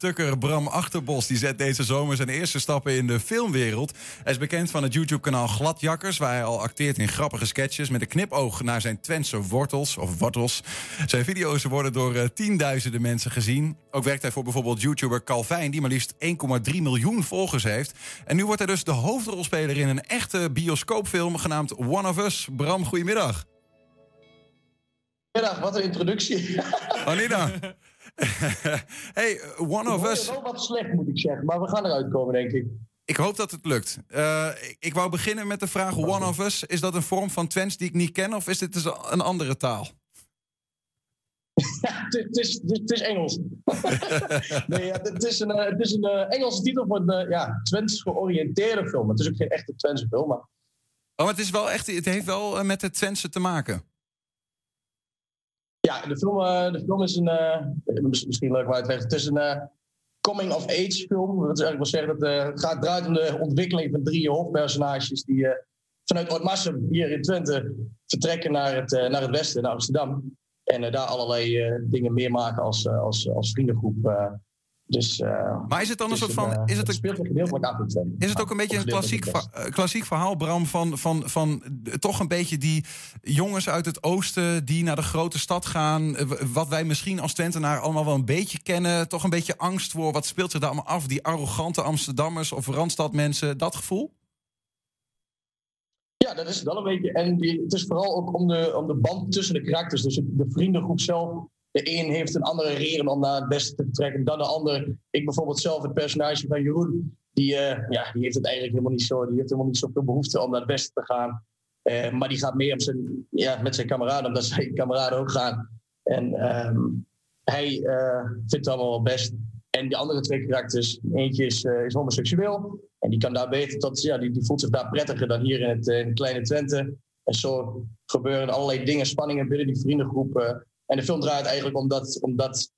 Tukker Bram Achterbos die zet deze zomer zijn eerste stappen in de filmwereld. Hij is bekend van het YouTube-kanaal Gladjakkers, waar hij al acteert in grappige sketches met een knipoog naar zijn Twentse wortels of wortels. Zijn video's worden door uh, tienduizenden mensen gezien. Ook werkt hij voor bijvoorbeeld YouTuber Calvijn, die maar liefst 1,3 miljoen volgers heeft. En nu wordt hij dus de hoofdrolspeler in een echte bioscoopfilm genaamd One of Us. Bram, goedemiddag. Goedemiddag, wat een introductie. Anita. hey, One of Us. wel wat slecht, moet ik zeggen, maar we gaan eruit komen, denk ik. Ik hoop dat het lukt. Uh, ik wou beginnen met de vraag: One of Us, is dat een vorm van Twents die ik niet ken, of is dit dus een andere taal? Het is, Engels. nee, het is een, het is een uh, Engelse titel voor een ja, Twents georiënteerde film. Het is ook geen echte Twentse film. Maar... Oh, maar het, is wel echt, het heeft wel met het Twentse te maken. Ja, de film, uh, de film is een. Uh, misschien leuk om uit te leggen. Het is een uh, coming-of-age film. Dat is eigenlijk wel zeggen dat gaat draait om de ontwikkeling van drie hoofdpersonages. die vanuit Oudmassum hier in Twente vertrekken naar het, naar het westen, naar Amsterdam. En daar allerlei dingen meemaken als, als, als vriendengroep. Dus, uh, maar is het dan een soort van. is het, een, speelt gedeeltelijk af Is het ook een beetje een klassiek, klassiek verhaal, Bram, van, van, van toch een beetje die jongens uit het oosten die naar de grote stad gaan. Wat wij misschien als Twentenaar allemaal wel een beetje kennen. Toch een beetje angst voor. Wat speelt zich daar allemaal af? Die arrogante Amsterdammers of Randstadmensen, dat gevoel? Ja, dat is wel een beetje. En het is vooral ook om de, om de band tussen de karakters. Dus de vriendengroep zelf de een heeft een andere reden om naar het beste te vertrekken dan de ander. Ik bijvoorbeeld zelf, het personage van Jeroen, die, uh, ja, die heeft het eigenlijk helemaal niet zo. Die heeft helemaal niet zoveel behoefte om naar het beste te gaan. Uh, maar die gaat meer om zijn, ja, met zijn kameraden, omdat zijn kameraden ook gaan. En um, hij uh, vindt het allemaal wel best. En die andere twee karakters, eentje is, is homoseksueel. En die kan daar beter tot, ja, die, die voelt zich daar prettiger dan hier in het, in kleine Twente. En zo gebeuren allerlei dingen, spanningen binnen die vriendengroep en de film draait eigenlijk om dat, om dat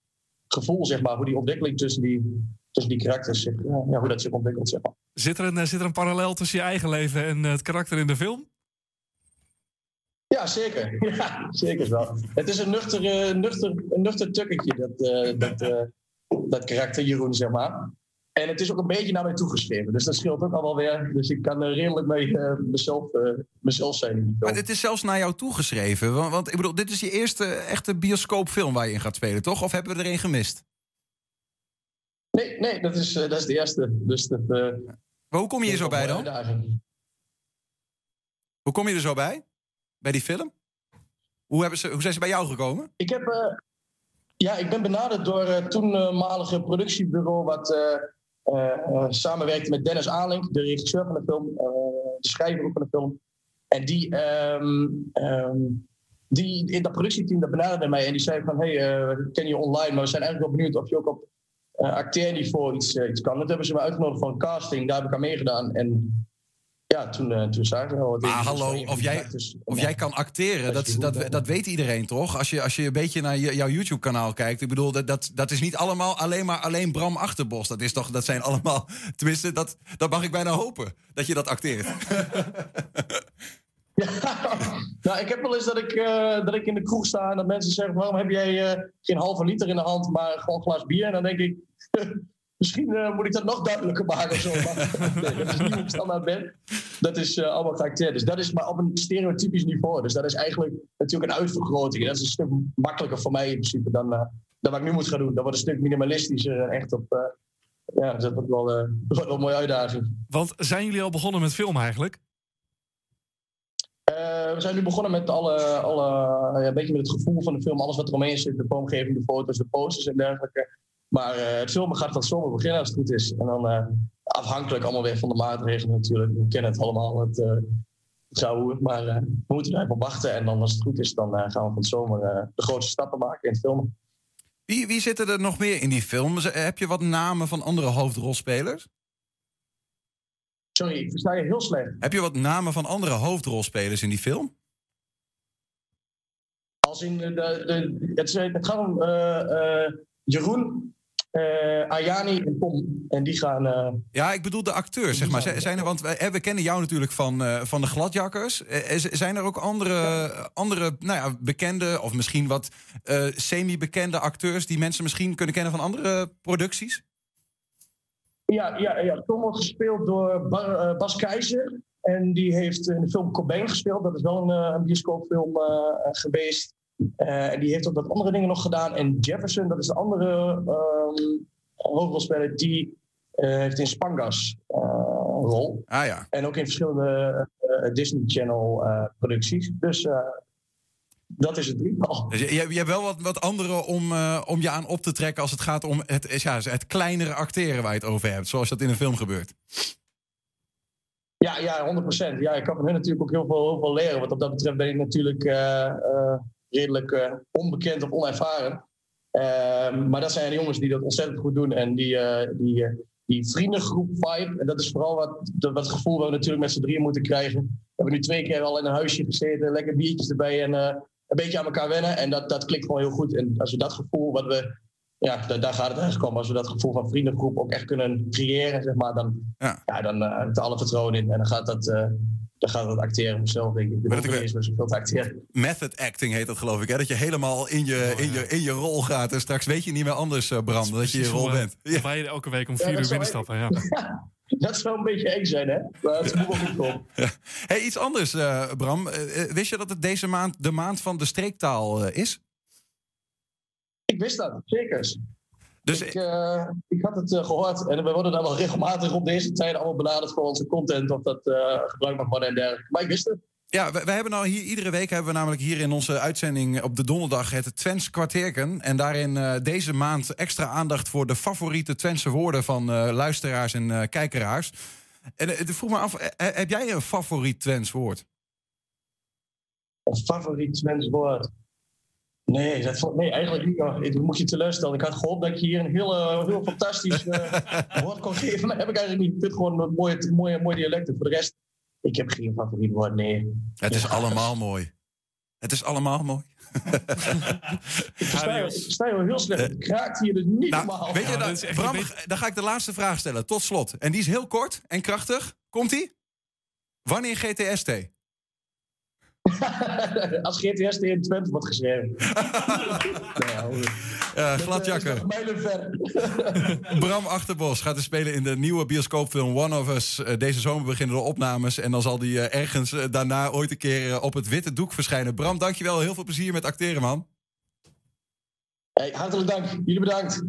gevoel, zeg maar, hoe die ontwikkeling tussen die, tussen die karakters zich, ja, hoe dat zich ontwikkelt. Zeg maar. zit, er een, eh, zit er een parallel tussen je eigen leven en het karakter in de film? Ja, zeker. Ja, zeker wel. Het is een nuchter, uh, nuchter, een nuchter tukketje, dat, uh, dat, uh, dat karakter Jeroen, zeg maar. En het is ook een beetje naar mij toegeschreven. Dus dat scheelt ook allemaal weer. Dus ik kan er redelijk mee uh, mezelf, uh, mezelf zijn. Maar dit is zelfs naar jou toegeschreven. Want, want, ik bedoel, dit is je eerste echte bioscoopfilm waar je in gaat spelen, toch? Of hebben we er een gemist? Nee, nee dat, is, uh, dat is de eerste. Dus dat, maar hoe kom je hier zo bij dan? Hoe kom je er zo bij? Bij die film? Hoe, hebben ze, hoe zijn ze bij jou gekomen? Ik heb... ja, ik ben benaderd door het toenmalige productiebureau... wat samenwerkte met Dennis Alink, de regisseur van de film, uh, de schrijver van de film. En die, um, um, die in dat productieteam dat benaderde mij en die zei van, hey, uh, ken je online, maar we zijn eigenlijk wel benieuwd of je ook op acteerniveau iets, iets kan. Dat hebben ze me uitgenodigd voor een casting, daar heb ik aan meegedaan. En ja, toen, uh, toen zagen we Maar hallo, of jij, of jij kan acteren, dat, dat, dat weet iedereen toch? Als je, als je een beetje naar jouw YouTube-kanaal kijkt. Ik bedoel, dat, dat, dat is niet allemaal alleen maar alleen Bram Achterbos. Dat, is toch, dat zijn allemaal, tenminste, dat, dat mag ik bijna hopen, dat je dat acteert. Ja, nou, ik heb wel eens dat ik, uh, dat ik in de kroeg sta en dat mensen zeggen: waarom heb jij uh, geen halve liter in de hand, maar gewoon een glas bier? En dan denk ik. Misschien uh, moet ik dat nog duidelijker maken. Zo. nee, dat is niet hoe ik standaard ben. Dat is uh, allemaal geacteerd. Dus dat is maar op een stereotypisch niveau. Dus dat is eigenlijk natuurlijk een uitvergroting. Dat is een stuk makkelijker voor mij in principe dan, uh, dan wat ik nu moet gaan doen. Dat wordt een stuk minimalistischer en echt op. ja, dat wordt wel, wordt wel een mooie uitdaging. Want zijn jullie al begonnen met film eigenlijk? we zijn nu begonnen met alle, alle ja, een beetje met het gevoel van de film, alles wat er omheen zit, de vormgeving, de foto's, de posters en dergelijke. Maar uh, het filmen gaat van zomer beginnen als het goed is. En dan uh, afhankelijk allemaal weer van de maatregelen natuurlijk. We kennen het allemaal, het, uh, zou, maar we moeten er even op wachten. En dan als het goed is, dan gaan we van zomer de grootste stappen maken in het filmen. Wie, wie zitten er nog meer in die film? Heb je wat namen van andere hoofdrolspelers? Sorry, ik versta je heel slecht. Heb je wat namen van andere hoofdrolspelers in die film? Als in de, de, het, het gaat om Jeroen, uh, Ayani en Tom. En die gaan. Uh, ja, ik bedoel de acteurs, zeg maar. Zijn er, want we, we kennen jou natuurlijk van, uh, van de Gladjakkers. zijn er ook andere, ja. andere nou ja, bekende of misschien wat semi-bekende acteurs die mensen misschien kunnen kennen van andere producties? Ja, ja, ja, Tom wordt gespeeld door Bas Keizer. En die heeft in de film Cobain gespeeld. Dat is wel een, een bioscoopfilm geweest. En die heeft ook wat andere dingen nog gedaan. En Jefferson, dat is de andere um, hoofdrolspeler, die heeft in Spangas rol. Ah ja. En ook in verschillende Disney Channel producties. Dus dat is het drietal. Dus je, je, hebt wel wat, wat andere om, uh, om je aan op te trekken als het gaat om het, ja, het kleinere acteren waar je het over hebt, zoals dat in een film gebeurt. Ja, ja 100%. Ja, ik kan van hun natuurlijk ook heel veel, heel veel leren. Want op dat betreft ben ik natuurlijk uh, uh, redelijk onbekend of onervaren. Ehm, maar dat zijn de jongens die dat ontzettend goed doen. En die, die, die vriendengroep vibe. En dat is vooral wat, wat het gevoel wat we natuurlijk met z'n drieën moeten krijgen. We hebben nu twee keer al in een huisje gezeten, lekker biertjes erbij. En een beetje aan elkaar wennen. En dat, dat klikt gewoon heel goed. En als we dat gevoel, wat we, ja, daar, daar gaat het eigenlijk om. Als we dat gevoel van vriendengroep ook echt kunnen creëren, zeg maar, dan, ja. ja dan uh, het alle vertrouwen in. En dan gaat dat, uh, dan gaat dat acteren vanzelf, denk ik. Dat is zoveel te acteren. Method acting heet dat, geloof ik. Hè? Dat je helemaal in je, in, je, in je rol gaat. En straks weet je niet meer anders, uh, Bram, dat, dat je je rol bent. Ja. Wij elke week om vier uur binnenstappen. Ja. Dat zou een beetje eng zijn, hè? Maar het is wel goed ja. hey, iets anders, uh, Bram. Uh, wist je dat het deze maand de maand van de streektaal uh, is? Ik wist dat, zeker. Dus ik, ik had het gehoord en we worden dan wel regelmatig op deze tijd allemaal benaderd voor onze content, of dat gebruikt mag worden en dergelijke. Maar ik wist het. Ja, we, we, hebben nou hier, iedere week hebben we namelijk hier in onze uitzending op de donderdag het Twents kwartierken. En daarin uh, deze maand extra aandacht voor de favoriete Twentse woorden van uh, luisteraars en uh, kijkeraars. En ik vroeg me af, heb jij een favoriet Twents woord? Een favoriet Twents woord? Nee, dat, nee, eigenlijk niet. Ik moet je teleurstellen. Ik had gehoopt dat je hier een heel, heel fantastisch woord kon geven. Maar heb ik eigenlijk niet. Ik vind gewoon een mooie, mooie, mooie dialecten. Voor de rest ik heb geen favoriet woord, nee. Het is allemaal mooi. Het is allemaal mooi. ik sta je heel slecht. Het kraakt hier dus niet nou, normaal. Weet je, dan, Bram, dan ga ik de laatste vraag stellen, tot slot. En die is heel kort en krachtig. Komt-ie? Wanneer GTST? Als GTST in Twente wordt geschreven. Ja, gladjakker. Bram Achterbos gaat er spelen in de nieuwe bioscoopfilm One of Us. Eh, deze zomer beginnen de opnames. En dan zal die eh, ergens eh, daarna ooit een keer op het witte doek verschijnen. Bram, dankjewel. Heel veel plezier met acteren, man. Hey, hartelijk dank. Jullie bedankt.